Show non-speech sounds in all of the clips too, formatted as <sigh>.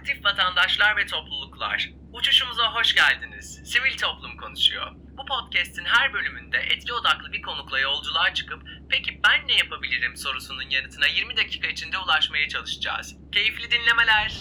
Aktif vatandaşlar ve topluluklar, uçuşumuza hoş geldiniz. Sivil Toplum konuşuyor. Bu podcast'in her bölümünde etki odaklı bir konukla yolculuğa çıkıp peki ben ne yapabilirim sorusunun yanıtına 20 dakika içinde ulaşmaya çalışacağız. Keyifli dinlemeler.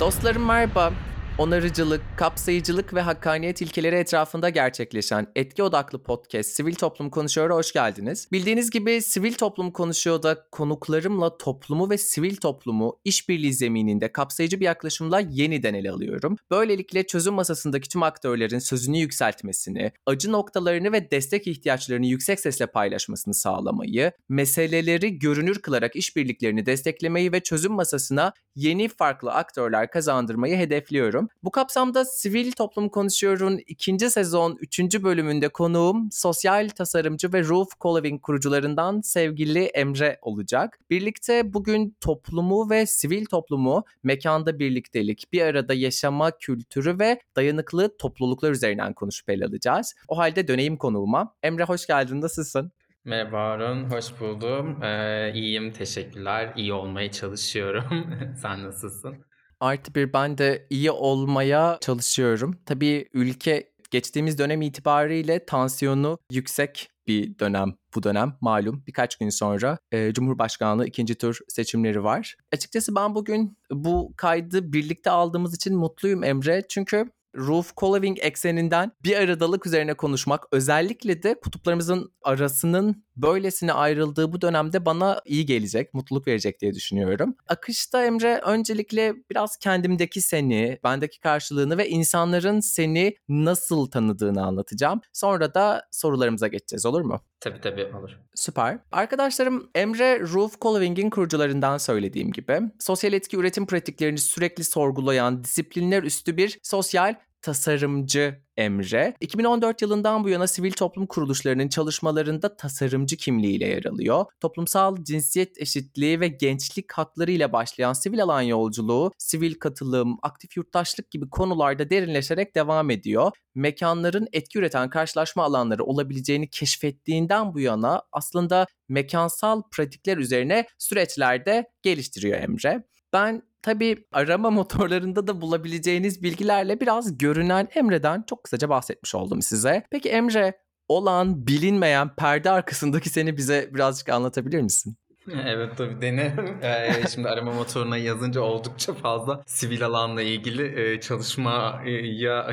Dostlarım merhaba. Onarıcılık, kapsayıcılık ve hakkaniyet ilkeleri etrafında gerçekleşen etki odaklı podcast Sivil Toplum Konuşuyor'a hoş geldiniz. Bildiğiniz gibi Sivil Toplum Konuşuyor'da konuklarımla toplumu ve sivil toplumu işbirliği zemininde kapsayıcı bir yaklaşımla yeniden ele alıyorum. Böylelikle çözüm masasındaki tüm aktörlerin sözünü yükseltmesini, acı noktalarını ve destek ihtiyaçlarını yüksek sesle paylaşmasını sağlamayı, meseleleri görünür kılarak işbirliklerini desteklemeyi ve çözüm masasına yeni farklı aktörler kazandırmayı hedefliyorum. Bu kapsamda Sivil Toplum Konuşuyor'un ikinci sezon üçüncü bölümünde konuğum sosyal tasarımcı ve Roof Co-Living kurucularından sevgili Emre olacak. Birlikte bugün toplumu ve sivil toplumu, mekanda birliktelik, bir arada yaşama kültürü ve dayanıklı topluluklar üzerinden konuşup ele alacağız. O halde döneyim konuğuma. Emre hoş geldin, nasılsın? Merhaba Harun, hoş buldum. Ee, iyiyim, teşekkürler. İyi olmaya çalışıyorum. <laughs> Sen nasılsın? Artı bir ben de iyi olmaya çalışıyorum. Tabii ülke geçtiğimiz dönem itibariyle tansiyonu yüksek bir dönem bu dönem malum birkaç gün sonra e, Cumhurbaşkanlığı ikinci tur seçimleri var. Açıkçası ben bugün bu kaydı birlikte aldığımız için mutluyum Emre çünkü Roof Co-Living ekseninden bir aradalık üzerine konuşmak özellikle de kutuplarımızın arasının böylesine ayrıldığı bu dönemde bana iyi gelecek, mutluluk verecek diye düşünüyorum. Akışta Emre öncelikle biraz kendimdeki seni, bendeki karşılığını ve insanların seni nasıl tanıdığını anlatacağım. Sonra da sorularımıza geçeceğiz olur mu? Tabii tabii olur. Süper. Arkadaşlarım Emre Roof Co-Living'in kurucularından söylediğim gibi sosyal etki üretim pratiklerini sürekli sorgulayan disiplinler üstü bir sosyal tasarımcı Emre. 2014 yılından bu yana sivil toplum kuruluşlarının çalışmalarında tasarımcı kimliğiyle yer alıyor. Toplumsal cinsiyet eşitliği ve gençlik hakları ile başlayan sivil alan yolculuğu, sivil katılım, aktif yurttaşlık gibi konularda derinleşerek devam ediyor. Mekanların etki üreten karşılaşma alanları olabileceğini keşfettiğinden bu yana aslında mekansal pratikler üzerine süreçlerde geliştiriyor Emre. Ben tabii arama <laughs> motorlarında da bulabileceğiniz bilgilerle biraz görünen Emre'den çok kısaca bahsetmiş oldum size. Peki Emre olan bilinmeyen perde arkasındaki seni bize birazcık anlatabilir misin? <laughs> Evet tabii denerim. <laughs> Ee, şimdi arama motoruna yazınca oldukça fazla sivil alanla ilgili e, çalışmaya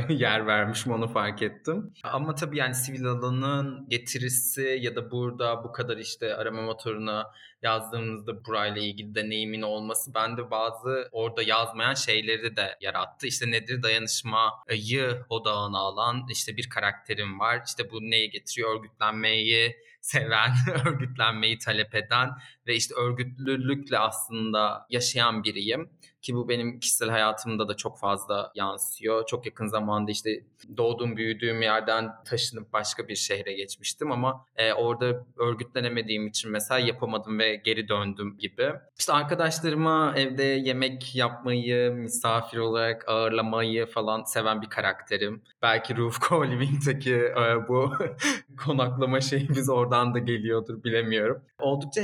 yer vermişim onu fark ettim. Ama tabii yani sivil alanın getirisi ya da burada bu kadar işte arama motoruna yazdığımızda burayla ilgili deneyimin olması bende bazı orada yazmayan şeyleri de yarattı. İşte nedir dayanışmayı odağına alan işte bir karakterim var. İşte bu neyi getiriyor? Örgütlenmeyi seven, <laughs> örgütlenmeyi talep eden ve işte örgütlülükle aslında yaşayan biriyim. Ki bu benim kişisel hayatımda da çok fazla yansıyor. Çok yakın zamanda işte doğduğum büyüdüğüm yerden taşınıp başka bir şehre geçmiştim ama e, orada örgütlenemediğim için mesela yapamadım ve geri döndüm gibi. İşte arkadaşlarıma evde yemek yapmayı, misafir olarak ağırlamayı falan seven bir karakterim. Belki Roof Co-Living'deki e, bu <laughs> konaklama şeyimiz oradan da geliyordur bilemiyorum. Oldukça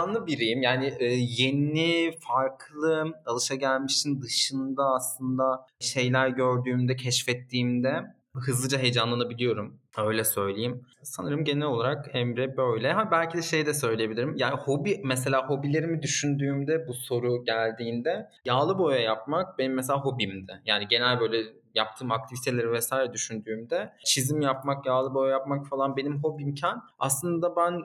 heyecanlı biriyim. Yani e, yeni, farklı, alışagelmişin dışında aslında şeyler gördüğümde, keşfettiğimde hızlıca heyecanlanabiliyorum. Öyle söyleyeyim. Sanırım genel olarak Emre böyle. Ha belki de şey de söyleyebilirim. Yani hobi mesela hobilerimi düşündüğümde bu soru geldiğinde yağlı boya yapmak benim mesela hobimdi. Yani genel böyle yaptığım aktiviteleri vesaire düşündüğümde çizim yapmak, yağlı boya yapmak falan benim hobimken aslında ben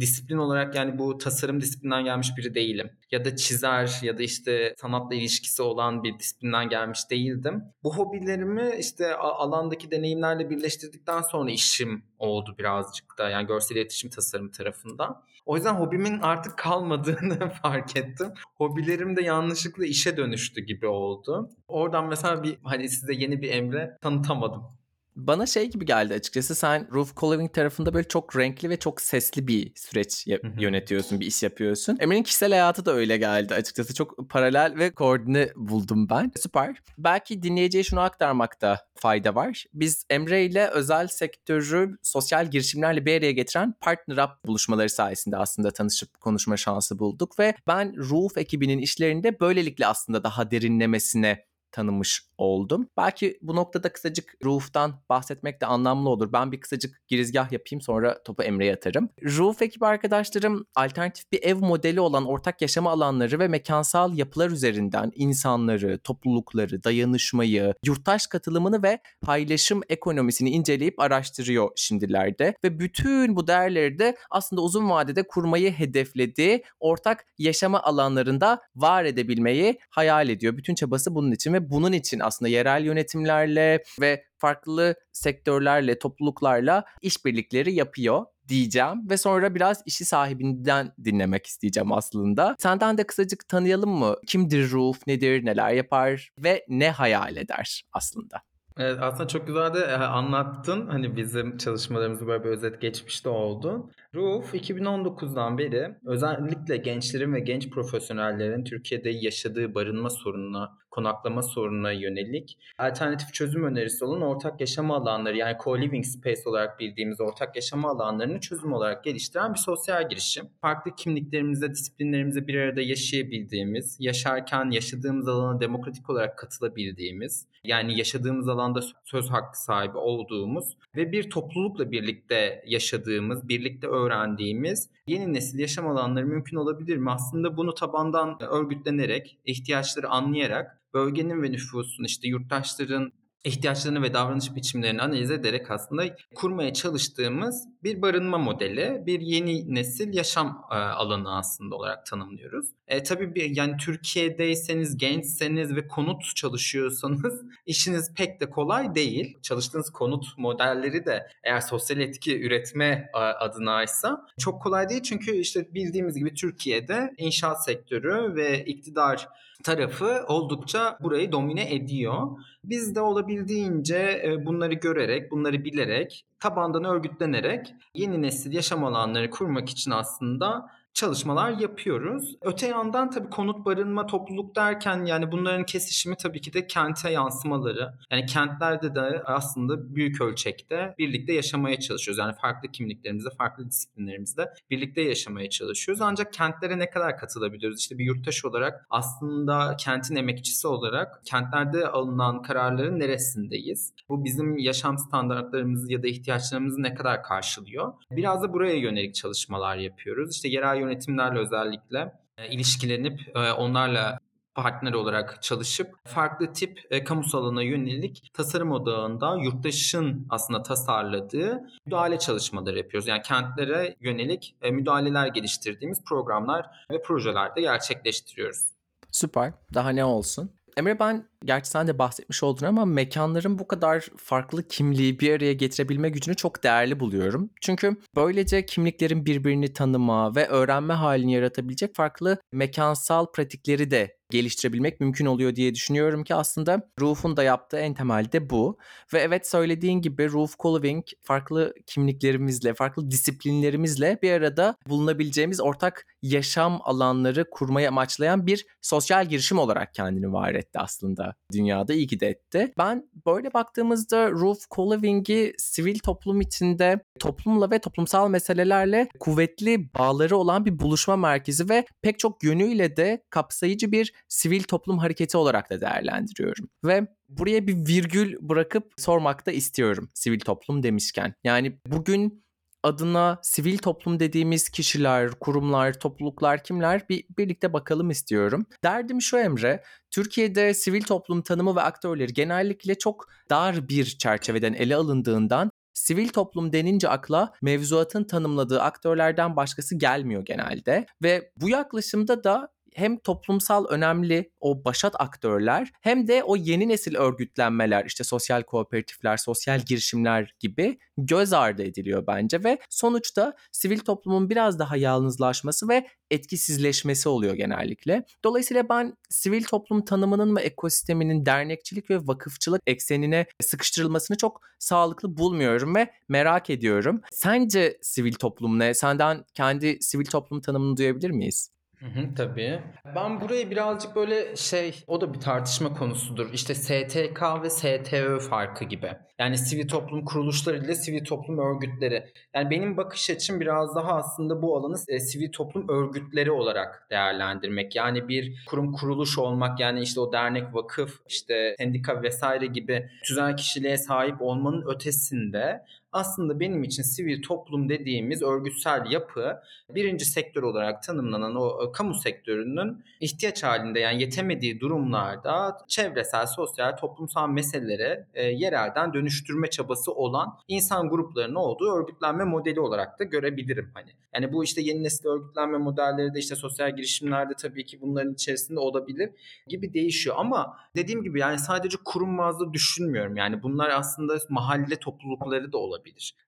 disiplin olarak yani bu tasarım disiplinden gelmiş biri değilim. Ya da çizer ya da işte sanatla ilişkisi olan bir disiplinden gelmiş değildim. Bu hobilerimi işte alandaki deneyimlerle birleştirdikten sonra işim oldu birazcık da yani görsel iletişim tasarım tarafından. O yüzden hobimin artık kalmadığını <laughs> fark ettim. Hobilerim de yanlışlıkla işe dönüştü gibi oldu. Oradan mesela bir hani size yeni bir Emre tanıtamadım Bana şey gibi geldi açıkçası sen Roof Coloring tarafında böyle çok renkli ve çok sesli bir süreç yönetiyorsun, bir iş yapıyorsun. Emre'nin kişisel hayatı da öyle geldi açıkçası. Çok paralel ve koordine buldum ben. Süper. Belki dinleyiciye şunu aktarmakta fayda var. Biz Emre ile özel sektörü sosyal girişimlerle bir araya getiren Partner Up buluşmaları sayesinde aslında tanışıp konuşma şansı bulduk ve ben Roof ekibinin işlerinde böylelikle aslında daha derinlemesine tanımış oldum. Belki bu noktada kısacık Roof'tan bahsetmek de anlamlı olur. Ben bir kısacık girizgah yapayım sonra topu Emre'ye atarım. Roof ekibi arkadaşlarım alternatif bir ev modeli olan ortak yaşama alanları ve mekansal yapılar üzerinden insanları, toplulukları, dayanışmayı, yurttaş katılımını ve paylaşım ekonomisini inceleyip araştırıyor şimdilerde. Ve bütün bu değerleri de aslında uzun vadede kurmayı hedeflediği ortak yaşama alanlarında var edebilmeyi hayal ediyor. Bütün çabası bunun için ve bunun için aslında yerel yönetimlerle ve farklı sektörlerle, topluluklarla işbirlikleri yapıyor diyeceğim ve sonra biraz işi sahibinden dinlemek isteyeceğim aslında. Senden de kısacık tanıyalım mı? Kimdir Roof, nedir, neler yapar ve ne hayal eder aslında? Evet, aslında çok güzel de anlattın. Hani bizim çalışmalarımızı böyle bir özet geçmişte oldu. Roof 2019'dan beri özellikle gençlerin ve genç profesyonellerin Türkiye'de yaşadığı barınma sorununa, konaklama sorununa yönelik alternatif çözüm önerisi olan ortak yaşam alanları yani co-living space olarak bildiğimiz ortak yaşam alanlarını çözüm olarak geliştiren bir sosyal girişim. Farklı kimliklerimizde, disiplinlerimizde bir arada yaşayabildiğimiz, yaşarken yaşadığımız alana demokratik olarak katılabildiğimiz, yani yaşadığımız alanda söz hakkı sahibi olduğumuz ve bir toplulukla birlikte yaşadığımız, birlikte öğrendiğimiz yeni nesil yaşam alanları mümkün olabilir mi? Aslında bunu tabandan örgütlenerek, ihtiyaçları anlayarak bölgenin ve nüfusun işte yurttaşların ihtiyaçlarını ve davranış biçimlerini analiz ederek aslında kurmaya çalıştığımız bir barınma modeli, bir yeni nesil yaşam e, alanı aslında olarak tanımlıyoruz. E, tabii bir, yani Türkiye'deyseniz, gençseniz ve konut çalışıyorsanız <laughs> işiniz pek de kolay değil. Çalıştığınız konut modelleri de eğer sosyal etki üretme adınaysa çok kolay değil. Çünkü işte bildiğimiz gibi Türkiye'de inşaat sektörü ve iktidar tarafı oldukça burayı domine ediyor. Biz de olabildiğince bunları görerek, bunları bilerek, tabandan örgütlenerek yeni nesil yaşam alanları kurmak için aslında çalışmalar yapıyoruz. Öte yandan tabii konut barınma topluluk derken yani bunların kesişimi tabii ki de kente yansımaları. Yani kentlerde de aslında büyük ölçekte birlikte yaşamaya çalışıyoruz. Yani farklı kimliklerimizde, farklı disiplinlerimizde birlikte yaşamaya çalışıyoruz. Ancak kentlere ne kadar katılabiliyoruz? İşte bir yurttaş olarak aslında kentin emekçisi olarak kentlerde alınan kararların neresindeyiz? Bu bizim yaşam standartlarımızı ya da ihtiyaçlarımızı ne kadar karşılıyor? Biraz da buraya yönelik çalışmalar yapıyoruz. İşte yerel yönetimlerle özellikle e, ilişkilenip e, onlarla partner olarak çalışıp farklı tip e, kamusal alana yönelik tasarım odağında yurttaşın aslında tasarladığı müdahale çalışmaları yapıyoruz. Yani kentlere yönelik e, müdahaleler geliştirdiğimiz programlar ve projelerde gerçekleştiriyoruz. Süper. Daha ne olsun? Emre ben gerçi sen de bahsetmiş oldun ama mekanların bu kadar farklı kimliği bir araya getirebilme gücünü çok değerli buluyorum. Çünkü böylece kimliklerin birbirini tanıma ve öğrenme halini yaratabilecek farklı mekansal pratikleri de geliştirebilmek mümkün oluyor diye düşünüyorum ki aslında Roof'un da yaptığı en temelde bu. Ve evet söylediğin gibi Roof Colving farklı kimliklerimizle, farklı disiplinlerimizle bir arada bulunabileceğimiz ortak yaşam alanları kurmayı amaçlayan bir sosyal girişim olarak kendini var etti aslında dünyada. iyi ki de etti. Ben böyle baktığımızda Roof Colving'i sivil toplum içinde toplumla ve toplumsal meselelerle kuvvetli bağları olan bir buluşma merkezi ve pek çok yönüyle de kapsayıcı bir sivil toplum hareketi olarak da değerlendiriyorum. Ve buraya bir virgül bırakıp sormak da istiyorum sivil toplum demişken. Yani bugün adına sivil toplum dediğimiz kişiler, kurumlar, topluluklar kimler bir birlikte bakalım istiyorum. Derdim şu Emre, Türkiye'de sivil toplum tanımı ve aktörleri genellikle çok dar bir çerçeveden ele alındığından sivil toplum denince akla mevzuatın tanımladığı aktörlerden başkası gelmiyor genelde ve bu yaklaşımda da hem toplumsal önemli o başat aktörler hem de o yeni nesil örgütlenmeler işte sosyal kooperatifler, sosyal girişimler gibi göz ardı ediliyor bence ve sonuçta sivil toplumun biraz daha yalnızlaşması ve etkisizleşmesi oluyor genellikle. Dolayısıyla ben sivil toplum tanımının ve ekosisteminin dernekçilik ve vakıfçılık eksenine sıkıştırılmasını çok sağlıklı bulmuyorum ve merak ediyorum. Sence sivil toplum ne? Senden kendi sivil toplum tanımını duyabilir miyiz? Hı tabii. Ben burayı birazcık böyle şey, o da bir tartışma konusudur. İşte STK ve STÖ farkı gibi. Yani sivil toplum kuruluşları ile sivil toplum örgütleri. Yani benim bakış açım biraz daha aslında bu alanı e, sivil toplum örgütleri olarak değerlendirmek. Yani bir kurum kuruluş olmak yani işte o dernek, vakıf, işte sendika vesaire gibi tüzel kişiliğe sahip olmanın ötesinde aslında benim için sivil toplum dediğimiz örgütsel yapı birinci sektör olarak tanımlanan o e, kamu sektörünün ihtiyaç halinde yani yetemediği durumlarda çevresel, sosyal, toplumsal meselelere e, yerelden dönüştürme çabası olan insan gruplarının olduğu örgütlenme modeli olarak da görebilirim hani. Yani bu işte yeni nesil örgütlenme modelleri de işte sosyal girişimlerde tabii ki bunların içerisinde olabilir gibi değişiyor ama dediğim gibi yani sadece kurum bazlı düşünmüyorum. Yani bunlar aslında mahalle toplulukları da olabilir.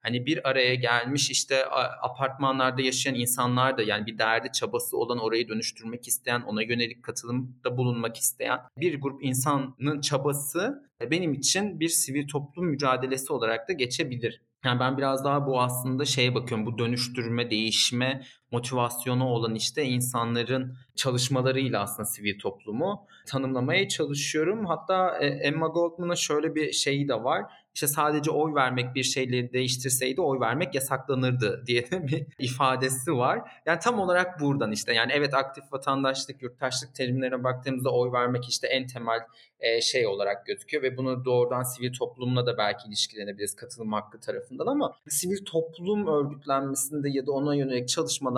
Hani bir araya gelmiş işte apartmanlarda yaşayan insanlar da yani bir derdi çabası olan orayı dönüştürmek isteyen, ona yönelik katılımda bulunmak isteyen bir grup insanın çabası benim için bir sivil toplum mücadelesi olarak da geçebilir. Yani ben biraz daha bu aslında şeye bakıyorum. Bu dönüştürme, değişme motivasyonu olan işte insanların çalışmalarıyla aslında sivil toplumu tanımlamaya çalışıyorum. Hatta e, Emma Goldman'ın şöyle bir şeyi de var. İşte sadece oy vermek bir şeyleri değiştirseydi oy vermek yasaklanırdı <laughs> diye de bir ifadesi var. Yani tam olarak buradan işte yani evet aktif vatandaşlık, yurttaşlık terimlerine baktığımızda oy vermek işte en temel e, şey olarak gözüküyor ve bunu doğrudan sivil toplumla da belki ilişkilenebiliriz katılım hakkı tarafından ama sivil toplum örgütlenmesinde ya da ona yönelik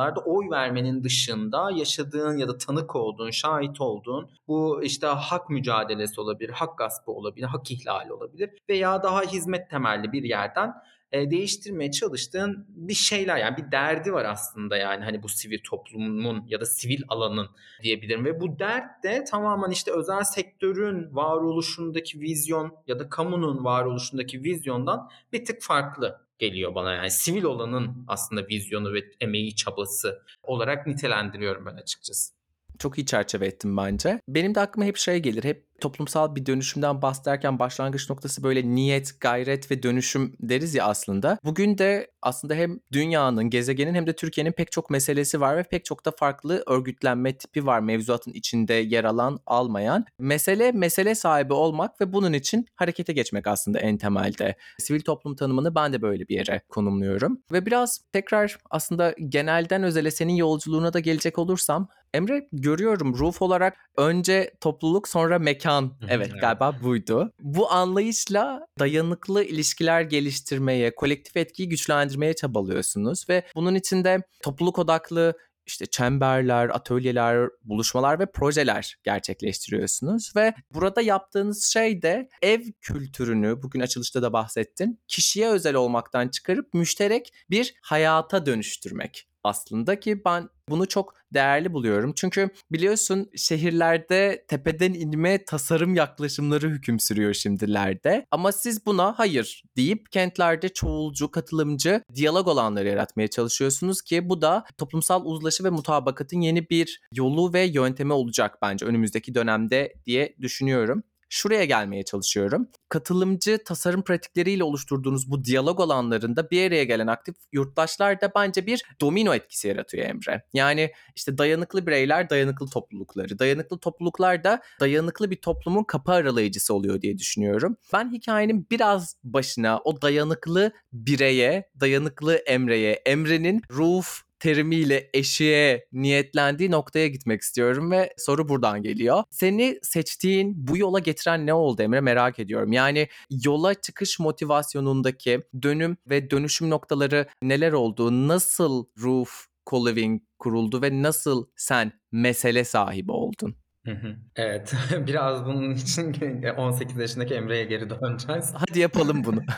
çalışmalarda oy vermenin dışında yaşadığın ya da tanık olduğun, şahit olduğun bu işte hak mücadelesi olabilir, hak gaspı olabilir, hak ihlali olabilir veya daha hizmet temelli bir yerden e, değiştirmeye çalıştığın bir şeyler yani bir derdi var aslında yani hani bu sivil toplumun ya da sivil alanın diyebilirim ve bu dert de tamamen işte özel sektörün varoluşundaki vizyon ya da kamunun varoluşundaki vizyondan bir tık farklı geliyor bana yani sivil olanın aslında vizyonu ve emeği çabası olarak nitelendiriyorum ben açıkçası. Çok iyi çerçeve ettim bence. Benim de aklıma hep şey gelir. Hep toplumsal bir dönüşümden bahsederken başlangıç noktası böyle niyet, gayret ve dönüşüm deriz ya aslında. Bugün de aslında hem dünyanın, gezegenin hem de Türkiye'nin pek çok meselesi var ve pek çok da farklı örgütlenme tipi var mevzuatın içinde yer alan, almayan. Mesele mesele sahibi olmak ve bunun için harekete geçmek aslında en temelde. Sivil toplum tanımını ben de böyle bir yere konumluyorum. Ve biraz tekrar aslında genelden özele senin yolculuğuna da gelecek olursam Emre görüyorum Ruf olarak önce topluluk sonra mekan. Evet galiba buydu. Bu anlayışla dayanıklı ilişkiler geliştirmeye, kolektif etkiyi güçlendirmeye çabalıyorsunuz ve bunun içinde topluluk odaklı işte çemberler, atölyeler, buluşmalar ve projeler gerçekleştiriyorsunuz ve burada yaptığınız şey de ev kültürünü bugün açılışta da bahsettin. Kişiye özel olmaktan çıkarıp müşterek bir hayata dönüştürmek aslında ki ben bunu çok değerli buluyorum. Çünkü biliyorsun şehirlerde tepeden inme tasarım yaklaşımları hüküm sürüyor şimdilerde. Ama siz buna hayır deyip kentlerde çoğulcu, katılımcı, diyalog olanları yaratmaya çalışıyorsunuz ki bu da toplumsal uzlaşı ve mutabakatın yeni bir yolu ve yöntemi olacak bence önümüzdeki dönemde diye düşünüyorum şuraya gelmeye çalışıyorum. Katılımcı tasarım pratikleriyle oluşturduğunuz bu diyalog alanlarında bir araya gelen aktif yurttaşlar da bence bir domino etkisi yaratıyor Emre. Yani işte dayanıklı bireyler dayanıklı toplulukları, dayanıklı topluluklar da dayanıklı bir toplumun kapı aralayıcısı oluyor diye düşünüyorum. Ben hikayenin biraz başına o dayanıklı bireye, dayanıklı Emre'ye, Emre'nin ruh, terimiyle eşiğe niyetlendiği noktaya gitmek istiyorum ve soru buradan geliyor. Seni seçtiğin bu yola getiren ne oldu Emre merak ediyorum. Yani yola çıkış motivasyonundaki dönüm ve dönüşüm noktaları neler oldu? Nasıl Roof Co-Living kuruldu ve nasıl sen mesele sahibi oldun? Hı hı. Evet. <laughs> Biraz bunun için <laughs> 18 yaşındaki Emre'ye geri döneceğiz. Hadi yapalım bunu. <laughs>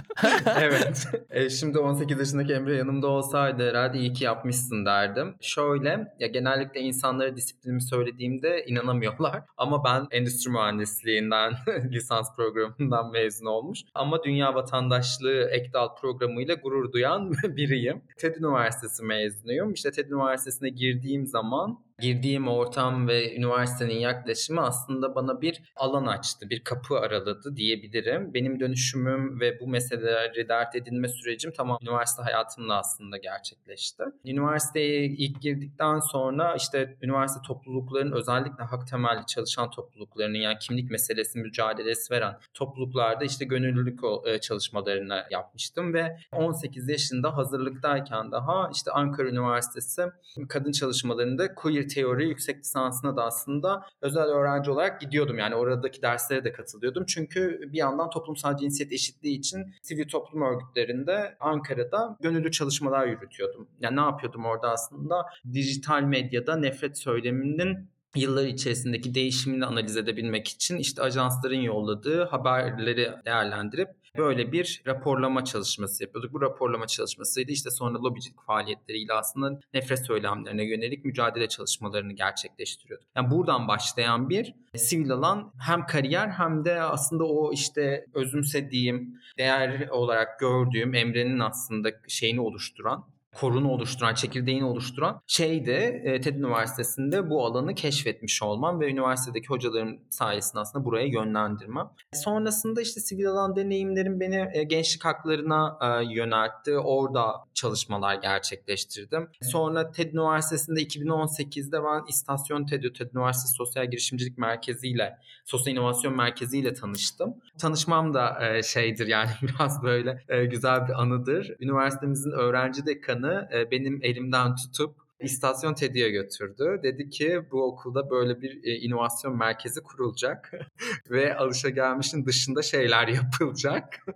Evet. Eee, şimdi 18 yaşındaki Emre yanımda olsaydı herhâlde iyi ki yapmışsın derdim. Şöyle, ya genellikle insanlara disiplinimi söylediğimde inanamıyorlar ama ben endüstri mühendisliğinden lisans programından mezun olmuş ama dünya vatandaşlığı ek dal programıyla gurur duyan biriyim. TED Üniversitesi mezunuyum. İşte TED Üniversitesi'ne girdiğim zaman girdiğim ortam ve üniversitenin yaklaşımı aslında bana bir alan açtı, bir kapı araladı diyebilirim. Benim dönüşümüm ve bu meseleleri dert edinme sürecim tamam üniversite hayatımda aslında gerçekleşti. Üniversiteye ilk girdikten sonra işte üniversite topluluklarının özellikle hak temelli çalışan topluluklarının yani kimlik meselesi mücadelesi veren topluluklarda işte gönüllülük e, çalışmalarını yapmıştım ve 18 yaşında hazırlıktayken daha işte Ankara Üniversitesi kadın çalışmalarında queer teori yüksek lisansına da aslında özel öğrenci olarak gidiyordum. Yani oradaki derslere de katılıyordum. Çünkü bir yandan toplumsal cinsiyet eşitliği için sivil toplum örgütlerinde Ankara'da gönüllü çalışmalar yürütüyordum. Yani ne yapıyordum orada aslında? Dijital medyada nefret söyleminin yıllar içerisindeki değişimini analiz edebilmek için işte ajansların yolladığı haberleri değerlendirip böyle bir raporlama çalışması yapıyorduk. Bu raporlama çalışmasıydı işte sonra lobicilik faaliyetleriyle aslında nefret söylemlerine yönelik mücadele çalışmalarını gerçekleştiriyorduk. Yani buradan başlayan bir sivil alan hem kariyer hem de aslında o işte özümsediğim, değer olarak gördüğüm Emre'nin aslında şeyini oluşturan korunu oluşturan, çekirdeğini oluşturan şey de e, TED Üniversitesi'nde bu alanı keşfetmiş olmam ve üniversitedeki hocalarım sayesinde aslında buraya yönlendirmem. Sonrasında işte sivil alan deneyimlerim beni e, gençlik haklarına e, yöneltti. Orada çalışmalar gerçekleştirdim. Sonra TED Üniversitesi'nde 2018'de ben İstasyon TED, TED Üniversitesi Sosyal Girişimcilik Merkezi ile, Sosyal İnovasyon Merkezi ile tanıştım. Tanışmam da e, şeydir yani <laughs> biraz böyle e, güzel bir anıdır. Üniversitemizin öğrenci dekanı e, benim elimden tutup İstasyon TED'ye götürdü. Dedi ki bu okulda böyle bir e, inovasyon merkezi kurulacak <laughs> ve alışagelmişin dışında şeyler <laughs> yapılacak.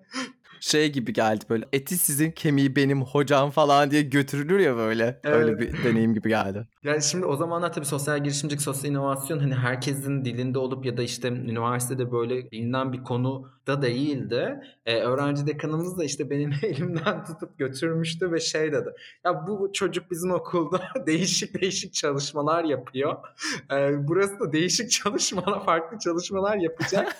Şey gibi geldi böyle eti sizin kemiği benim hocam falan diye götürülür ya böyle. Öyle Evet. bir deneyim gibi geldi. <laughs> Yani şimdi o zamanlar tabii sosyal girişimcilik, sosyal inovasyon hani herkesin dilinde olup ya da işte üniversitede böyle bilinen bir konu da değildi. Ee, öğrenci dekanımız da işte benim <laughs> elimden tutup götürmüştü ve şey dedi. Ya bu çocuk bizim okulda <laughs> değişik değişik çalışmalar yapıyor. Ee, burası da değişik çalışmalar, farklı çalışmalar yapacak.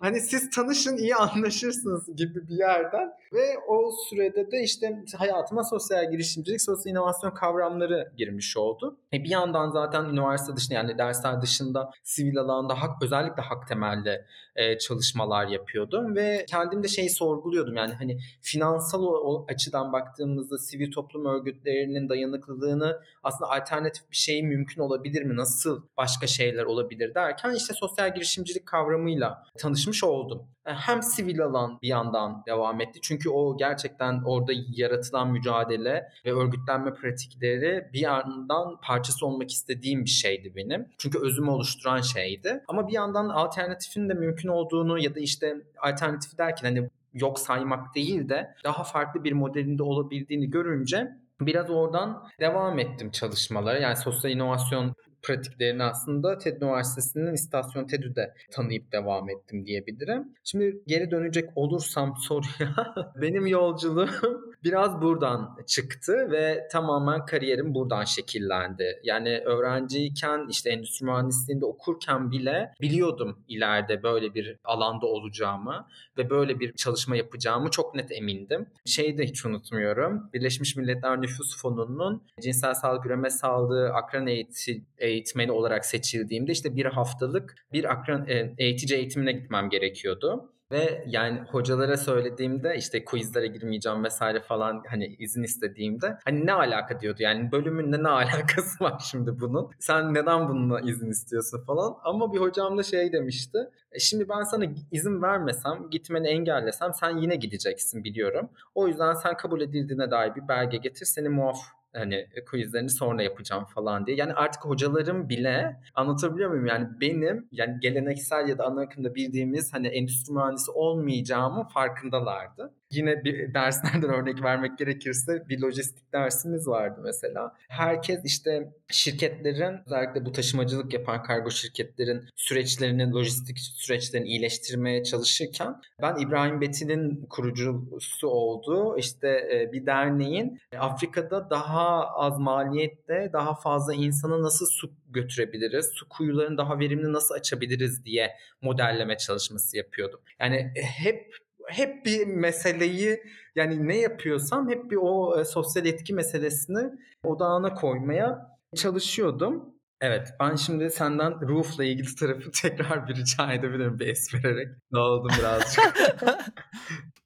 hani siz tanışın iyi anlaşırsınız gibi bir yerden ve o sürede de işte hayatıma sosyal girişimcilik, sosyal inovasyon kavramları girmiş oldu. E bir yandan zaten üniversite dışında yani dersler dışında sivil alanda hak özellikle hak temelli e, çalışmalar yapıyordum ve kendim de şeyi sorguluyordum yani hani finansal o, o açıdan baktığımızda sivil toplum örgütlerinin dayanıklılığını aslında alternatif bir şey mümkün olabilir mi? Nasıl başka şeyler olabilir derken işte sosyal girişimcilik kavramıyla tanışmış oldum. E, Hem sivil alan bir yandan devam etti. Çünkü o gerçekten orada yaratılan mücadele ve örgütlenme pratikleri bir yandan parçası olmak istediğim bir şeydi benim. Çünkü özümü oluşturan şeydi. Ama bir yandan alternatifin de mümkün olduğunu ya da işte alternatif derken hani yok saymak değil de daha farklı bir modelinde olabildiğini görünce biraz oradan devam ettim çalışmalara. Yani sosyal inovasyon pratiklerini aslında TED Üniversitesi'nin istasyon TED'de tanıyıp devam ettim diyebilirim. Şimdi geri dönecek olursam soruya <laughs> benim yolculuğum biraz buradan çıktı ve tamamen kariyerim buradan şekillendi. Yani öğrenciyken işte endüstri mühendisliğinde okurken bile biliyordum ileride böyle bir alanda olacağımı ve böyle bir çalışma yapacağımı çok net emindim. Şeyi de hiç unutmuyorum. Birleşmiş Milletler Nüfus Fonu'nun cinsel sağlık üreme sağlığı akran eğiti, eğitmeni olarak seçildiğimde işte bir haftalık bir akran e, eğitici eğitimine gitmem gerekiyordu. Ve yani hocalara söylediğimde işte quizlere girmeyeceğim vesaire falan hani izin istediğimde hani ne alaka diyordu? Yani bölümünle ne <laughs> alakası var şimdi bunun? Sen neden bununla izin istiyorsun falan? Ama bir hocam da şey demişti. "E şimdi ben sana izin vermesem gitmeni engellesem sen yine gideceksin biliyorum. O yüzden sen kabul edildiğine dair bir belge getir seni muaf hani quizlerini sonra yapacağım falan diye. Yani artık hocalarım bile anlatabiliyor muyum? Yani benim yani geleneksel ya da ana akımda bildiğimiz hani endüstri mühendisi olmayacağımın farkındalardı. Yine bir derslerden <laughs> örnek vermek gerekirse bir lojistik dersimiz vardı mesela. Herkes işte şirketlerin özellikle bu taşımacılık yapan kargo şirketlerin süreçlerini, lojistik süreçlerini iyileştirmeye çalışırken ben İbrahim Betin'in kurucusu olduğu işte e, bir derneğin Afrika'da daha az maliyette daha fazla insana nasıl su götürebiliriz, su kuyularını daha verimli nasıl açabiliriz diye modelleme çalışması yapıyordum. Yani hep hep bir meseleyi yani ne yapıyorsam hep bir o e, sosyal etki meselesini odağına koymaya çalışıyordum. Evet ben şimdi senden Roof'la ilgili tarafı <laughs> tekrar bir rica edebilirim bir es vererek. Ne oldu birazcık. <laughs>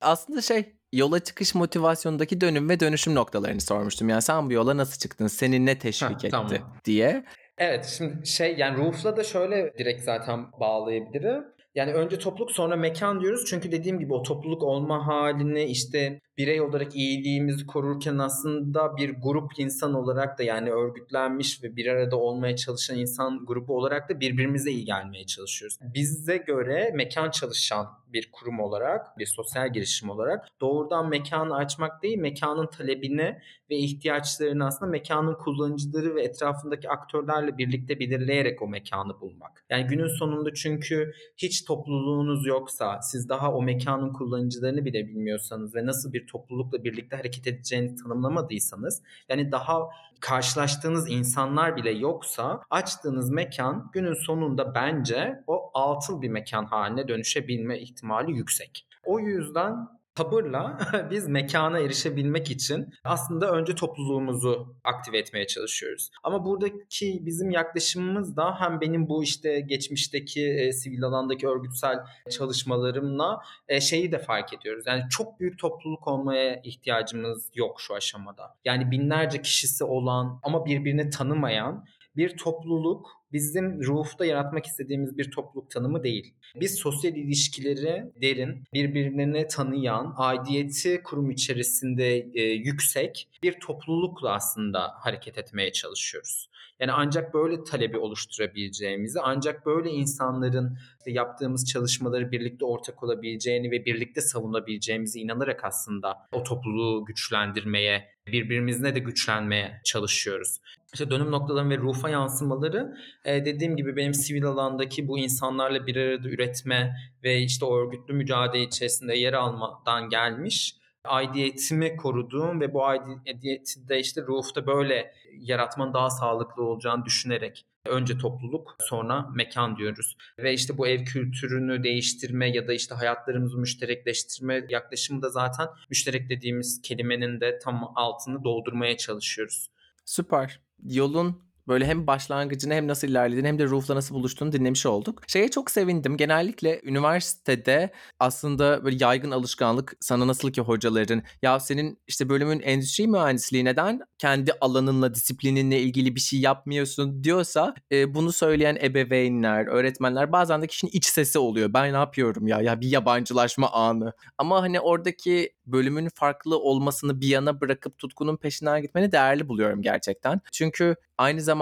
Aslında şey yola çıkış motivasyondaki dönüm ve dönüşüm noktalarını sormuştum. Yani sen bu yola nasıl çıktın? Seni ne teşvik Ha, etti tamam. diye. Evet şimdi şey yani Roof'la da şöyle direkt zaten bağlayabilirim. Yani önce topluluk sonra mekan diyoruz. Çünkü dediğim gibi o topluluk olma halini işte birey olarak iyiliğimizi korurken aslında bir grup insan olarak da yani örgütlenmiş ve bir arada olmaya çalışan insan grubu olarak da birbirimize iyi gelmeye çalışıyoruz. Bize göre mekan çalışan bir kurum olarak, bir sosyal girişim olarak doğrudan mekanı açmak değil, mekanın talebini ve ihtiyaçlarını aslında mekanın kullanıcıları ve etrafındaki aktörlerle birlikte belirleyerek o mekanı bulmak. Yani günün sonunda çünkü hiç topluluğunuz yoksa, siz daha o mekanın kullanıcılarını bile bilmiyorsanız ve nasıl bir toplulukla birlikte hareket edeceğinizi tanımlamadıysanız, yani daha karşılaştığınız insanlar bile yoksa açtığınız mekan günün sonunda bence o altıl bir mekan haline dönüşebilme ihtimali yüksek. O yüzden sabırla <laughs> biz mekana erişebilmek için aslında önce topluluğumuzu aktive etmeye çalışıyoruz. Ama buradaki bizim yaklaşımımız da hem benim bu işte geçmişteki e, sivil alandaki örgütsel çalışmalarımla e, şeyi de fark ediyoruz. Yani çok büyük topluluk olmaya ihtiyacımız yok şu aşamada. Yani binlerce kişisi olan ama birbirini tanımayan bir topluluk bizim ruhta yaratmak istediğimiz bir topluluk tanımı değil. Biz sosyal ilişkileri derin, birbirlerini tanıyan, aidiyeti kurum içerisinde e, yüksek bir toplulukla aslında hareket etmeye çalışıyoruz. Yani ancak böyle talebi oluşturabileceğimizi, ancak böyle insanların işte yaptığımız çalışmaları birlikte ortak olabileceğini ve birlikte savunabileceğimizi inanarak aslında o topluluğu güçlendirmeye, birbirimizle de güçlenmeye çalışıyoruz. İşte dönüm noktaların ve ruha yansımaları e, dediğim gibi benim sivil alandaki bu insanlarla bir arada üretme ve işte o örgütlü mücadele içerisinde yer almadan gelmiş aidiyetimi koruduğum ve bu aidiyeti de işte ruhta böyle yaratmanın daha sağlıklı olacağını düşünerek önce topluluk sonra mekan diyoruz. Ve işte bu ev kültürünü değiştirme ya da işte hayatlarımızı müşterekleştirme yaklaşımı da zaten müşterek dediğimiz kelimenin de tam altını doldurmaya çalışıyoruz. Süper. Yolun böyle hem başlangıcını hem nasıl ilerlediğini hem de Ruth'la nasıl buluştuğunu dinlemiş olduk. Şeye çok sevindim. Genellikle üniversitede aslında böyle yaygın alışkanlık sana nasıl ki hocaların ya senin işte bölümün endüstri mühendisliği neden kendi alanınla disiplininle ilgili bir şey yapmıyorsun diyorsa e, bunu söyleyen ebeveynler, öğretmenler bazen de kişinin iç sesi oluyor. Ben ne yapıyorum ya? Ya bir yabancılaşma anı. Ama hani oradaki bölümün farklı olmasını bir yana bırakıp tutkunun peşinden gitmeni değerli buluyorum gerçekten. Çünkü aynı zamanda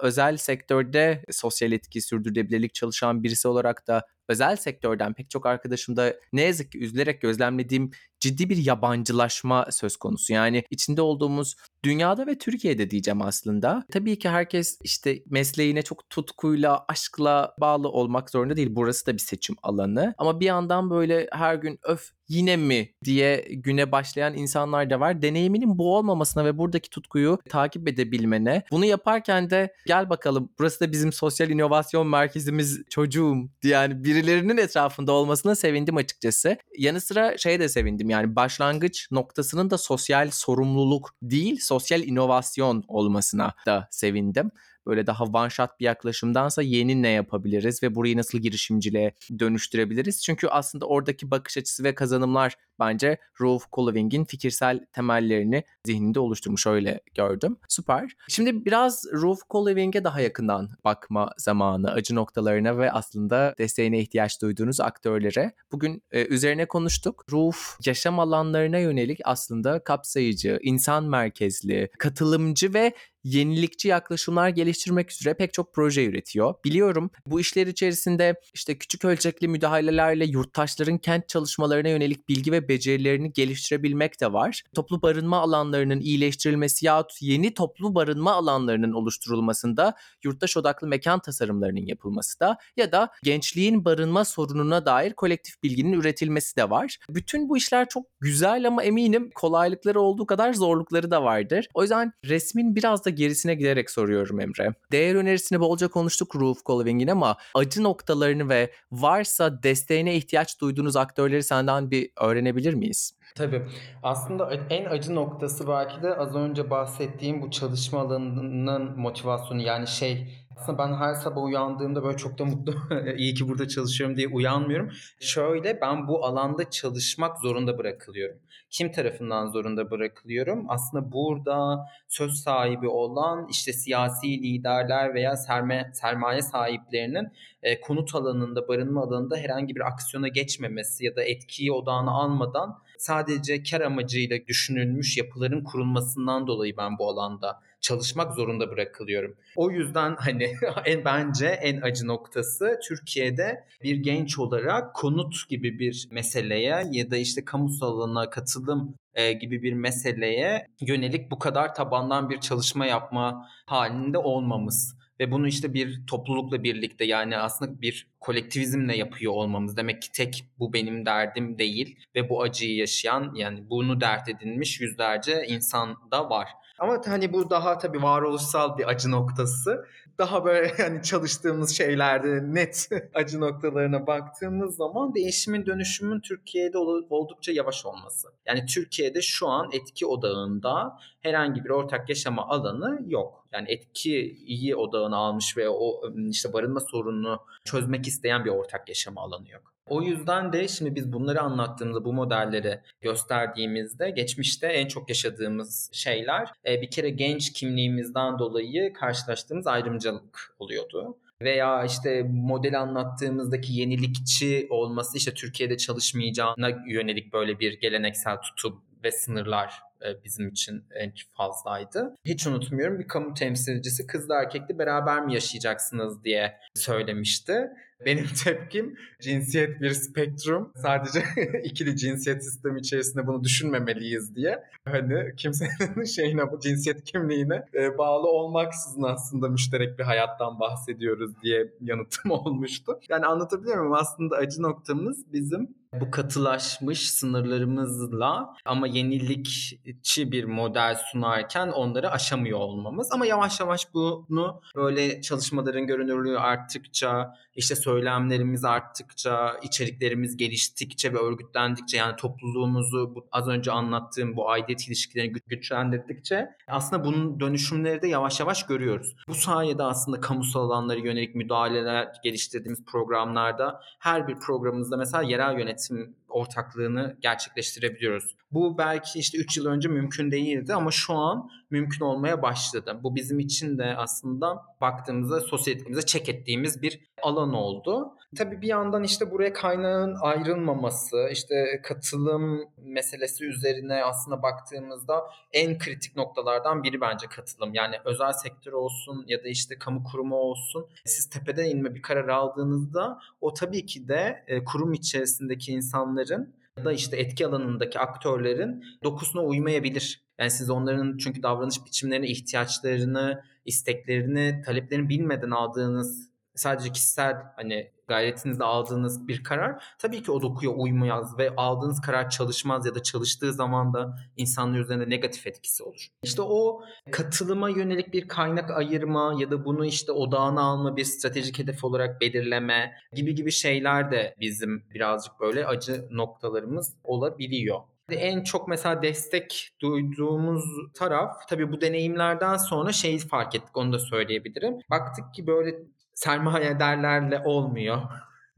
özel sektörde sosyal etki sürdürülebilirlik çalışan birisi olarak da özel sektörden pek çok arkadaşımda ne yazık ki üzülerek gözlemlediğim ciddi bir yabancılaşma söz konusu. Yani içinde olduğumuz dünyada ve Türkiye'de diyeceğim aslında. Tabii ki herkes işte mesleğine çok tutkuyla, aşkla bağlı olmak zorunda değil. Burası da bir seçim alanı. Ama bir yandan böyle her gün öf yine mi diye güne başlayan insanlar da var. Deneyiminin bu olmamasına ve buradaki tutkuyu takip edebilmene. Bunu yaparken de gel bakalım burası da bizim sosyal inovasyon merkezimiz çocuğum diye yani birilerinin etrafında olmasına sevindim açıkçası. Yanı sıra şey de sevindim yani başlangıç noktasının da sosyal sorumluluk değil sosyal inovasyon olmasına da sevindim böyle daha one shot bir yaklaşımdansa yeni ne yapabiliriz ve burayı nasıl girişimciliğe dönüştürebiliriz? Çünkü aslında oradaki bakış açısı ve kazanımlar bence Rolf Kolleving'in fikirsel temellerini zihninde oluşturmuş öyle gördüm. Süper. Şimdi biraz Rolf Kolleving'e daha yakından bakma zamanı, acı noktalarına ve aslında desteğine ihtiyaç duyduğunuz aktörlere. Bugün e, üzerine konuştuk. Rolf yaşam alanlarına yönelik aslında kapsayıcı, insan merkezli, katılımcı ve yenilikçi yaklaşımlar geliştirmek üzere pek çok proje üretiyor. Biliyorum bu işler içerisinde işte küçük ölçekli müdahalelerle yurttaşların kent çalışmalarına yönelik bilgi ve becerilerini geliştirebilmek de var. Toplu barınma alanlarının iyileştirilmesi yahut yeni toplu barınma alanlarının oluşturulmasında yurttaş odaklı mekan tasarımlarının yapılması da ya da gençliğin barınma sorununa dair kolektif bilginin üretilmesi de var. Bütün bu işler çok güzel ama eminim kolaylıkları olduğu kadar zorlukları da vardır. O yüzden resmin biraz da gerisine giderek soruyorum Emre. Değer önerisini bolca konuştuk Roof Colving'in ama acı noktalarını ve varsa desteğine ihtiyaç duyduğunuz aktörleri senden bir öğrenebilir miyiz? Tabii. Aslında en acı noktası belki de az önce bahsettiğim bu çalışma alanının motivasyonu yani şey aslında ben her sabah uyandığımda böyle çok da mutlu <laughs> iyi ki burada çalışıyorum diye uyanmıyorum. Şöyle ben bu alanda çalışmak zorunda bırakılıyorum. Kim tarafından zorunda bırakılıyorum? Aslında burada söz sahibi olan işte siyasi liderler veya sermaye, sermaye sahiplerinin e, konut alanında, barınma alanında herhangi bir aksiyona geçmemesi ya da etkiyi odağına almadan sadece kar amacıyla düşünülmüş yapıların kurulmasından dolayı ben bu alanda çalışmak zorunda bırakılıyorum. O yüzden hani <laughs> en bence en acı noktası Türkiye'de bir genç olarak konut gibi bir meseleye ya da işte kamusal alana katılım e, gibi bir meseleye yönelik bu kadar tabandan bir çalışma yapma halinde olmamız ve bunu işte bir toplulukla birlikte yani aslında bir kolektivizmle yapıyor olmamız. Demek ki tek bu benim derdim değil ve bu acıyı yaşayan yani bunu dert edinmiş yüzlerce insan da var. Ama hani bu daha tabii varoluşsal bir acı noktası. Daha böyle <laughs> hani çalıştığımız şeylerde net <laughs> acı noktalarına baktığımız zaman değişimin dönüşümün Türkiye'de oldukça yavaş olması. Yani Türkiye'de şu an etki odağında herhangi bir ortak yaşama alanı yok. Yani etki iyi odağını almış ve o işte barınma sorununu çözmek isteyen bir ortak yaşama alanı yok. O yüzden de şimdi biz bunları anlattığımızda, bu modelleri gösterdiğimizde geçmişte en çok yaşadığımız şeyler e, bir kere genç kimliğimizden dolayı karşılaştığımız ayrımcılık oluyordu veya işte model anlattığımızdaki yenilikçi olması işte Türkiye'de çalışmayacağına yönelik böyle bir geleneksel tutum ve sınırlar bizim için en fazlaydı. Hiç unutmuyorum bir kamu temsilcisi kızla erkekli beraber mi yaşayacaksınız diye söylemişti. Benim <laughs> tepkim cinsiyet bir spektrum. Sadece <laughs> ikili cinsiyet sistemi içerisinde bunu düşünmemeliyiz diye. Hani kimsenin <laughs> şeyine, bu cinsiyet kimliğine e, bağlı olmaksızın aslında müşterek bir hayattan bahsediyoruz diye yanıtım olmuştu. Yani anlatabiliyor muyum? Aslında acı noktamız bizim bu katılaşmış sınırlarımızla ama yenilikçi bir model sunarken onları aşamıyor olmamız. Ama yavaş yavaş bunu böyle çalışmaların görünürlüğü arttıkça, işte söylemlerimiz arttıkça, içeriklerimiz geliştikçe ve örgütlendikçe yani topluluğumuzu az önce anlattığım bu aidiyet ilişkilerini güçlendirdikçe aslında bunun dönüşümleri de yavaş yavaş görüyoruz. Bu sayede aslında kamusal alanlara yönelik müdahaleler geliştirdiğimiz programlarda her bir programımızda mesela yerel yönetim some ortaklığını gerçekleştirebiliyoruz. Bu belki işte 3 yıl önce mümkün değildi ama şu an mümkün olmaya başladı. Bu bizim için de aslında baktığımızda sosyetetimize çek ettiğimiz bir alan oldu. Tabii bir yandan işte buraya kaynağın ayrılmaması, işte katılım meselesi üzerine aslında baktığımızda en kritik noktalardan biri bence katılım. Yani özel sektör olsun ya da işte kamu kurumu olsun. Siz tepeden inme bir karar aldığınızda o tabii ki de e, kurum içerisindeki insanların ya da işte etki alanındaki aktörlerin dokusuna uymayabilir. Yani siz onların çünkü davranış biçimlerini, ihtiyaçlarını, isteklerini, taleplerini bilmeden aldığınız sadece kişisel hani gayretinizle aldığınız bir karar tabii ki o dokuya uymaz ve aldığınız karar çalışmaz ya da çalıştığı zaman da insanlar üzerinde negatif etkisi olur. İşte o katılıma yönelik bir kaynak ayırma ya da bunu işte odağına alma bir stratejik hedef olarak belirleme gibi gibi şeyler de bizim birazcık böyle acı noktalarımız olabiliyor. En çok mesela destek duyduğumuz taraf tabii bu deneyimlerden sonra şeyi fark ettik onu da söyleyebilirim. Baktık ki böyle sermayedarlarla olmuyor.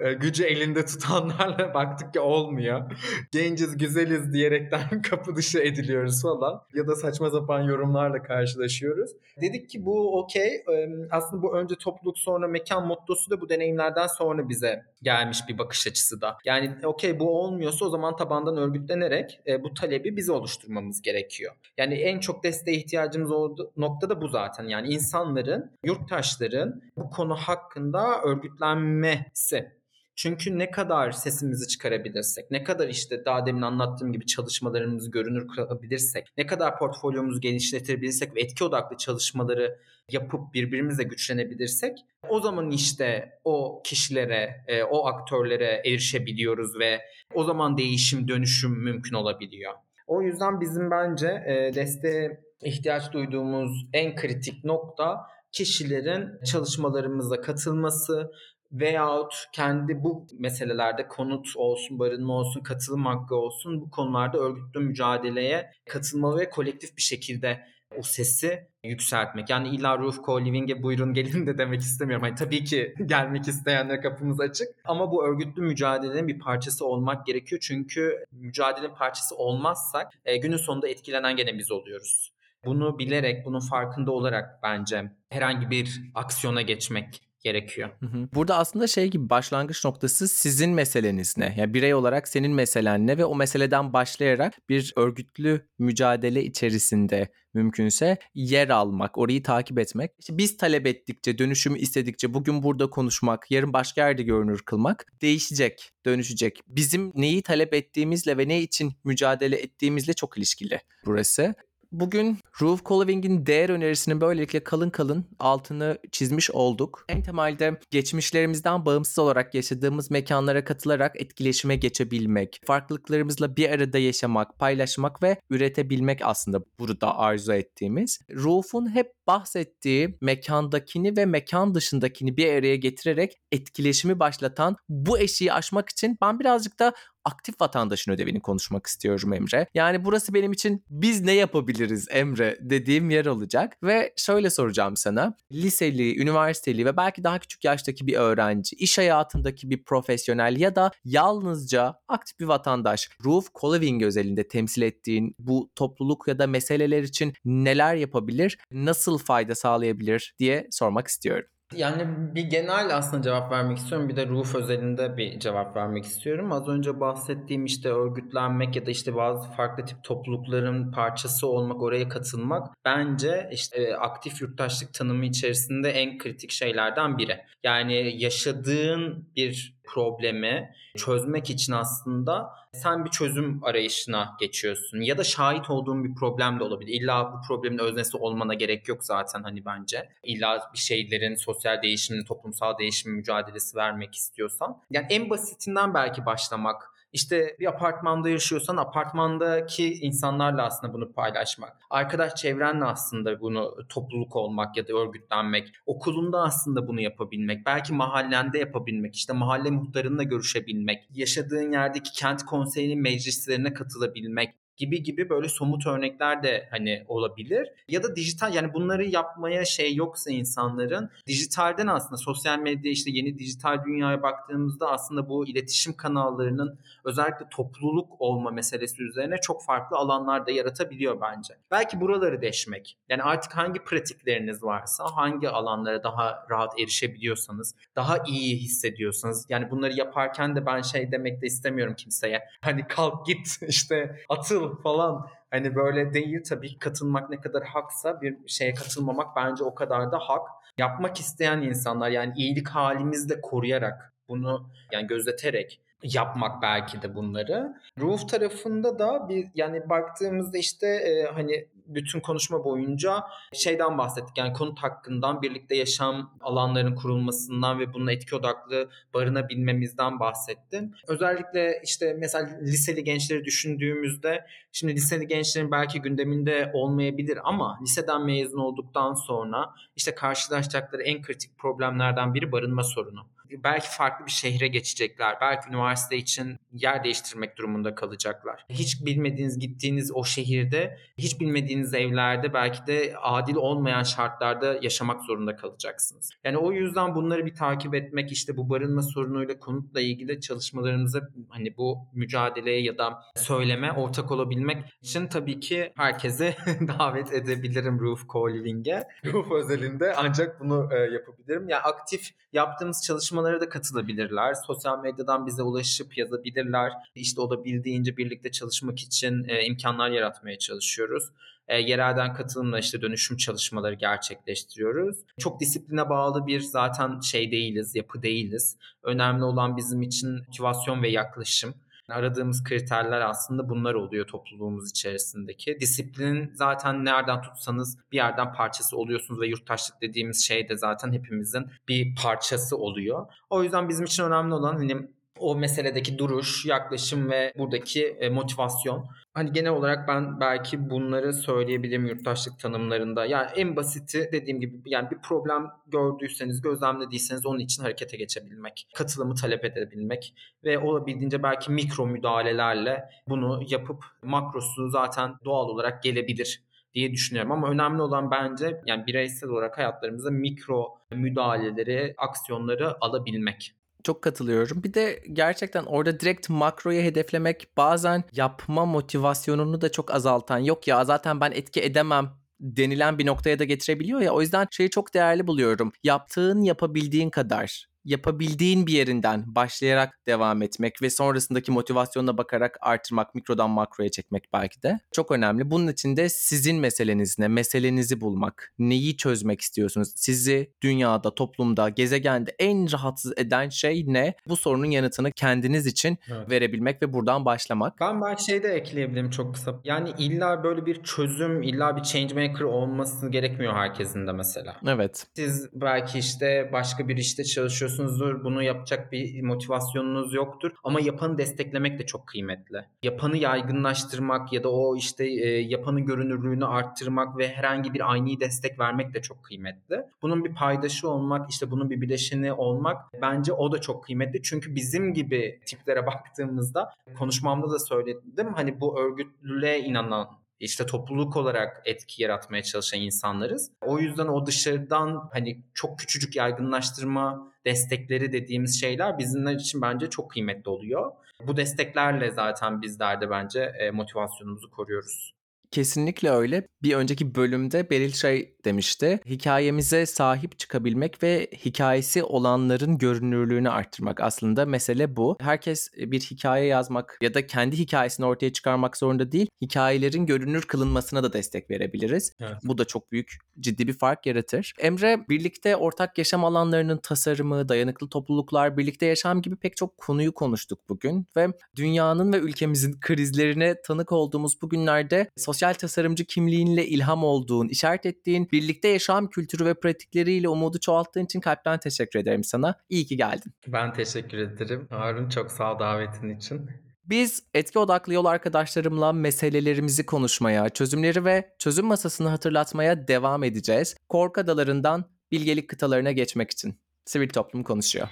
E, gücü elinde tutanlarla <laughs> baktık ki olmuyor. Genciz, güzeliz diyerekten <laughs> kapı dışı ediliyoruz falan. Ya da saçma sapan yorumlarla karşılaşıyoruz. Dedik ki bu okey. Aslında bu önce topluluk sonra mekan mottosu da bu deneyimlerden sonra bize gelmiş bir bakış açısı da. Yani okey bu olmuyorsa o zaman tabandan örgütlenerek e, bu talebi biz oluşturmamız gerekiyor. Yani en çok desteğe ihtiyacımız olduğu nokta da bu zaten. Yani insanların, yurttaşların bu konu hakkında örgütlenmesi. Çünkü ne kadar sesimizi çıkarabilirsek, ne kadar işte daha demin anlattığım gibi çalışmalarımızı görünür kılabilirsek, ne kadar portfolyomuzu genişletebilirsek ve etki odaklı çalışmaları yapıp birbirimizle güçlenebilirsek o zaman işte o kişilere, e, o aktörlere erişebiliyoruz ve o zaman değişim, dönüşüm mümkün olabiliyor. O yüzden bizim bence e, desteğe ihtiyaç duyduğumuz en kritik nokta kişilerin çalışmalarımıza katılması veyahut kendi bu meselelerde konut olsun, barınma olsun, katılım hakkı olsun bu konularda örgütlü mücadeleye katılmalı ve kolektif bir şekilde o sesi yükseltmek. Yani illa Roof Co-Living'e buyurun gelin de demek istemiyorum. Hani tabii ki <laughs> gelmek isteyenlere kapımız açık. Ama bu örgütlü mücadelenin bir parçası olmak gerekiyor. Çünkü mücadelenin parçası olmazsak e, günün sonunda etkilenen gene biz oluyoruz. Bunu bilerek, bunun farkında olarak bence herhangi bir aksiyona geçmek gerekiyor. Burada aslında şey gibi başlangıç noktası sizin meseleniz ne? Yani birey olarak senin meselen ne ve o meseleden başlayarak bir örgütlü mücadele içerisinde mümkünse yer almak, orayı takip etmek. İşte biz talep ettikçe, dönüşümü istedikçe bugün burada konuşmak, yarın başka yerde görünür kılmak değişecek, dönüşecek. Bizim neyi talep ettiğimizle ve ne için mücadele ettiğimizle çok ilişkili burası. Bugün Roof Colving'in değer önerisinin böylelikle kalın kalın altını çizmiş olduk. En temelde geçmişlerimizden bağımsız olarak yaşadığımız mekanlara katılarak etkileşime geçebilmek, farklılıklarımızla bir arada yaşamak, paylaşmak ve üretebilmek aslında burada arzu ettiğimiz. Roof'un hep bahsettiği mekandakini ve mekan dışındakini bir araya getirerek etkileşimi başlatan bu eşiği aşmak için ben birazcık da aktif vatandaşın ödevini konuşmak istiyorum Emre. Yani burası benim için biz ne yapabiliriz Emre dediğim yer olacak. Ve şöyle soracağım sana. Liseli, üniversiteli ve belki daha küçük yaştaki bir öğrenci, iş hayatındaki bir profesyonel ya da yalnızca aktif bir vatandaş Roof Coliving özelinde temsil ettiğin bu topluluk ya da meseleler için neler yapabilir, nasıl fayda sağlayabilir diye sormak istiyorum. Yani bir genel aslında cevap vermek istiyorum. Bir de ruh özelinde bir cevap vermek istiyorum. Az önce bahsettiğim işte örgütlenmek ya da işte bazı farklı tip toplulukların parçası olmak, oraya katılmak bence işte e, aktif yurttaşlık tanımı içerisinde en kritik şeylerden biri. Yani yaşadığın bir problemi çözmek için aslında sen bir çözüm arayışına geçiyorsun ya da şahit olduğun bir problem de olabilir. İlla bu problemin öznesi olmana gerek yok zaten hani bence. İlla bir şeylerin sosyal değişimin, toplumsal değişimin mücadelesi vermek istiyorsan. Yani en basitinden belki başlamak işte bir apartmanda yaşıyorsan apartmandaki insanlarla aslında bunu paylaşmak. Arkadaş çevrenle aslında bunu topluluk olmak ya da örgütlenmek. Okulunda aslında bunu yapabilmek. Belki mahallende yapabilmek. işte mahalle muhtarınla görüşebilmek. Yaşadığın yerdeki kent konseyinin meclislerine katılabilmek gibi gibi böyle somut örnekler de hani olabilir. Ya da dijital yani bunları yapmaya şey yoksa insanların dijitalden aslında sosyal medya işte yeni dijital dünyaya baktığımızda aslında bu iletişim kanallarının özellikle topluluk olma meselesi üzerine çok farklı alanlar da yaratabiliyor bence. Belki buraları deşmek. Yani artık hangi pratikleriniz varsa, hangi alanlara daha rahat erişebiliyorsanız, daha iyi hissediyorsanız. Yani bunları yaparken de ben şey demek de istemiyorum kimseye. Hani kalk git <laughs> işte atıl <laughs> falan. Hani böyle değil tabii katılmak ne kadar haksa bir şeye katılmamak bence o kadar da hak. Yapmak isteyen insanlar yani iyilik halimizle koruyarak bunu yani gözeterek yapmak belki de bunları. Roof tarafında da bir yani baktığımızda işte e, hani bütün konuşma boyunca şeyden bahsettik. Yani konut hakkından, birlikte yaşam alanlarının kurulmasından ve bunun etki odaklı barınabilmemizden bahsettim. Özellikle işte mesela liseli gençleri düşündüğümüzde şimdi liseli gençlerin belki gündeminde olmayabilir ama liseden mezun olduktan sonra işte karşılaşacakları en kritik problemlerden biri barınma sorunu belki farklı bir şehre geçecekler. Belki üniversite için yer değiştirmek durumunda kalacaklar. Hiç bilmediğiniz gittiğiniz o şehirde, hiç bilmediğiniz evlerde belki de adil olmayan şartlarda yaşamak zorunda kalacaksınız. Yani o yüzden bunları bir takip etmek işte bu barınma sorunuyla konutla ilgili çalışmalarımıza hani bu mücadeleye ya da söyleme ortak olabilmek için tabii ki herkese <laughs> davet edebilirim Roof Co-Living'e. Roof özelinde ancak bunu e, yapabilirim. Yani aktif yaptığımız çalışmalara da katılabilirler. Sosyal medyadan bize ulaşıp yazabilirler. İşte olabildiğince birlikte çalışmak için e, imkanlar yaratmaya çalışıyoruz. E, yerelden katılımla işte dönüşüm çalışmaları gerçekleştiriyoruz. Çok disipline bağlı bir zaten şey değiliz, yapı değiliz. Önemli olan bizim için motivasyon ve yaklaşım. Aradığımız kriterler aslında bunlar oluyor topluluğumuz içerisindeki. Disiplin zaten nereden tutsanız bir yerden parçası oluyorsunuz ve yurttaşlık dediğimiz şey de zaten hepimizin bir parçası oluyor. O yüzden bizim için önemli olan hani o meseledeki duruş, yaklaşım ve buradaki e, motivasyon. Hani genel olarak ben belki bunları söyleyebilirim yurttaşlık tanımlarında. Yani en basiti dediğim gibi yani bir problem gördüyseniz, gözlemlediyseniz onun için harekete geçebilmek, katılımı talep edebilmek ve olabildiğince belki mikro müdahalelerle bunu yapıp makrosu zaten doğal olarak gelebilir diye düşünüyorum. Ama önemli olan bence yani bireysel olarak hayatlarımıza mikro müdahaleleri, aksiyonları alabilmek. Çok katılıyorum. Bir de gerçekten orada direkt makroyu hedeflemek bazen yapma motivasyonunu da çok azaltan. Yok ya zaten ben etki edemem denilen bir noktaya da getirebiliyor ya. O yüzden şeyi çok değerli buluyorum. Yaptığın yapabildiğin kadar yapabildiğin bir yerinden başlayarak devam etmek ve sonrasındaki motivasyonuna bakarak artırmak, mikrodan makroya çekmek belki de çok önemli. Bunun için de sizin meseleniz ne? Meselenizi bulmak. Neyi çözmek istiyorsunuz? Sizi dünyada, toplumda, gezegende en rahatsız eden şey ne? Bu sorunun yanıtını kendiniz için evet. verebilmek ve buradan başlamak. Ben belki şey de ekleyebilirim çok kısa. Yani illa böyle bir çözüm, illa bir change maker olması gerekmiyor herkesin de mesela. Evet. Siz belki işte başka bir işte çalışıyorsunuz çalışıyorsunuzdur. Bunu yapacak bir motivasyonunuz yoktur. Ama yapanı desteklemek de çok kıymetli. Yapanı yaygınlaştırmak ya da o işte e, yapanın görünürlüğünü arttırmak ve herhangi bir aynı destek vermek de çok kıymetli. Bunun bir paydaşı olmak, işte bunun bir bileşeni olmak bence o da çok kıymetli. Çünkü bizim gibi tiplere baktığımızda konuşmamda da söyledim. Hani bu örgütlülüğe inanan işte topluluk olarak etki yaratmaya çalışan insanlarız. O yüzden o dışarıdan hani çok küçücük yaygınlaştırma destekleri dediğimiz şeyler bizimler için bence çok kıymetli oluyor. Bu desteklerle zaten bizler de bence e, motivasyonumuzu koruyoruz. Kesinlikle öyle. Bir önceki bölümde Beril şey demişti. Hikayemize sahip çıkabilmek ve hikayesi olanların görünürlüğünü arttırmak. Aslında mesele bu. Herkes bir hikaye yazmak ya da kendi hikayesini ortaya çıkarmak zorunda değil. Hikayelerin görünür kılınmasına da destek verebiliriz. Evet. Bu da çok büyük ciddi bir fark yaratır. Emre birlikte ortak yaşam alanlarının tasarımı, dayanıklı topluluklar, birlikte yaşam gibi pek çok konuyu konuştuk bugün ve dünyanın ve ülkemizin <laughs> krizlerine tanık olduğumuz bu günlerde sosyal tasarımcı kimliğinle ilham olduğun, işaret ettiğin birlikte yaşam kültürü ve pratikleriyle umudu çoğalttığın için kalpten teşekkür ederim sana. İyi ki geldin. Ben teşekkür ederim. Harun çok sağ ol davetin için. Biz etki odaklı yol arkadaşlarımla meselelerimizi konuşmaya, çözümleri ve çözüm masasını hatırlatmaya devam edeceğiz. Korku adalarından bilgelik kıtalarına geçmek için. Sivil toplum konuşuyor.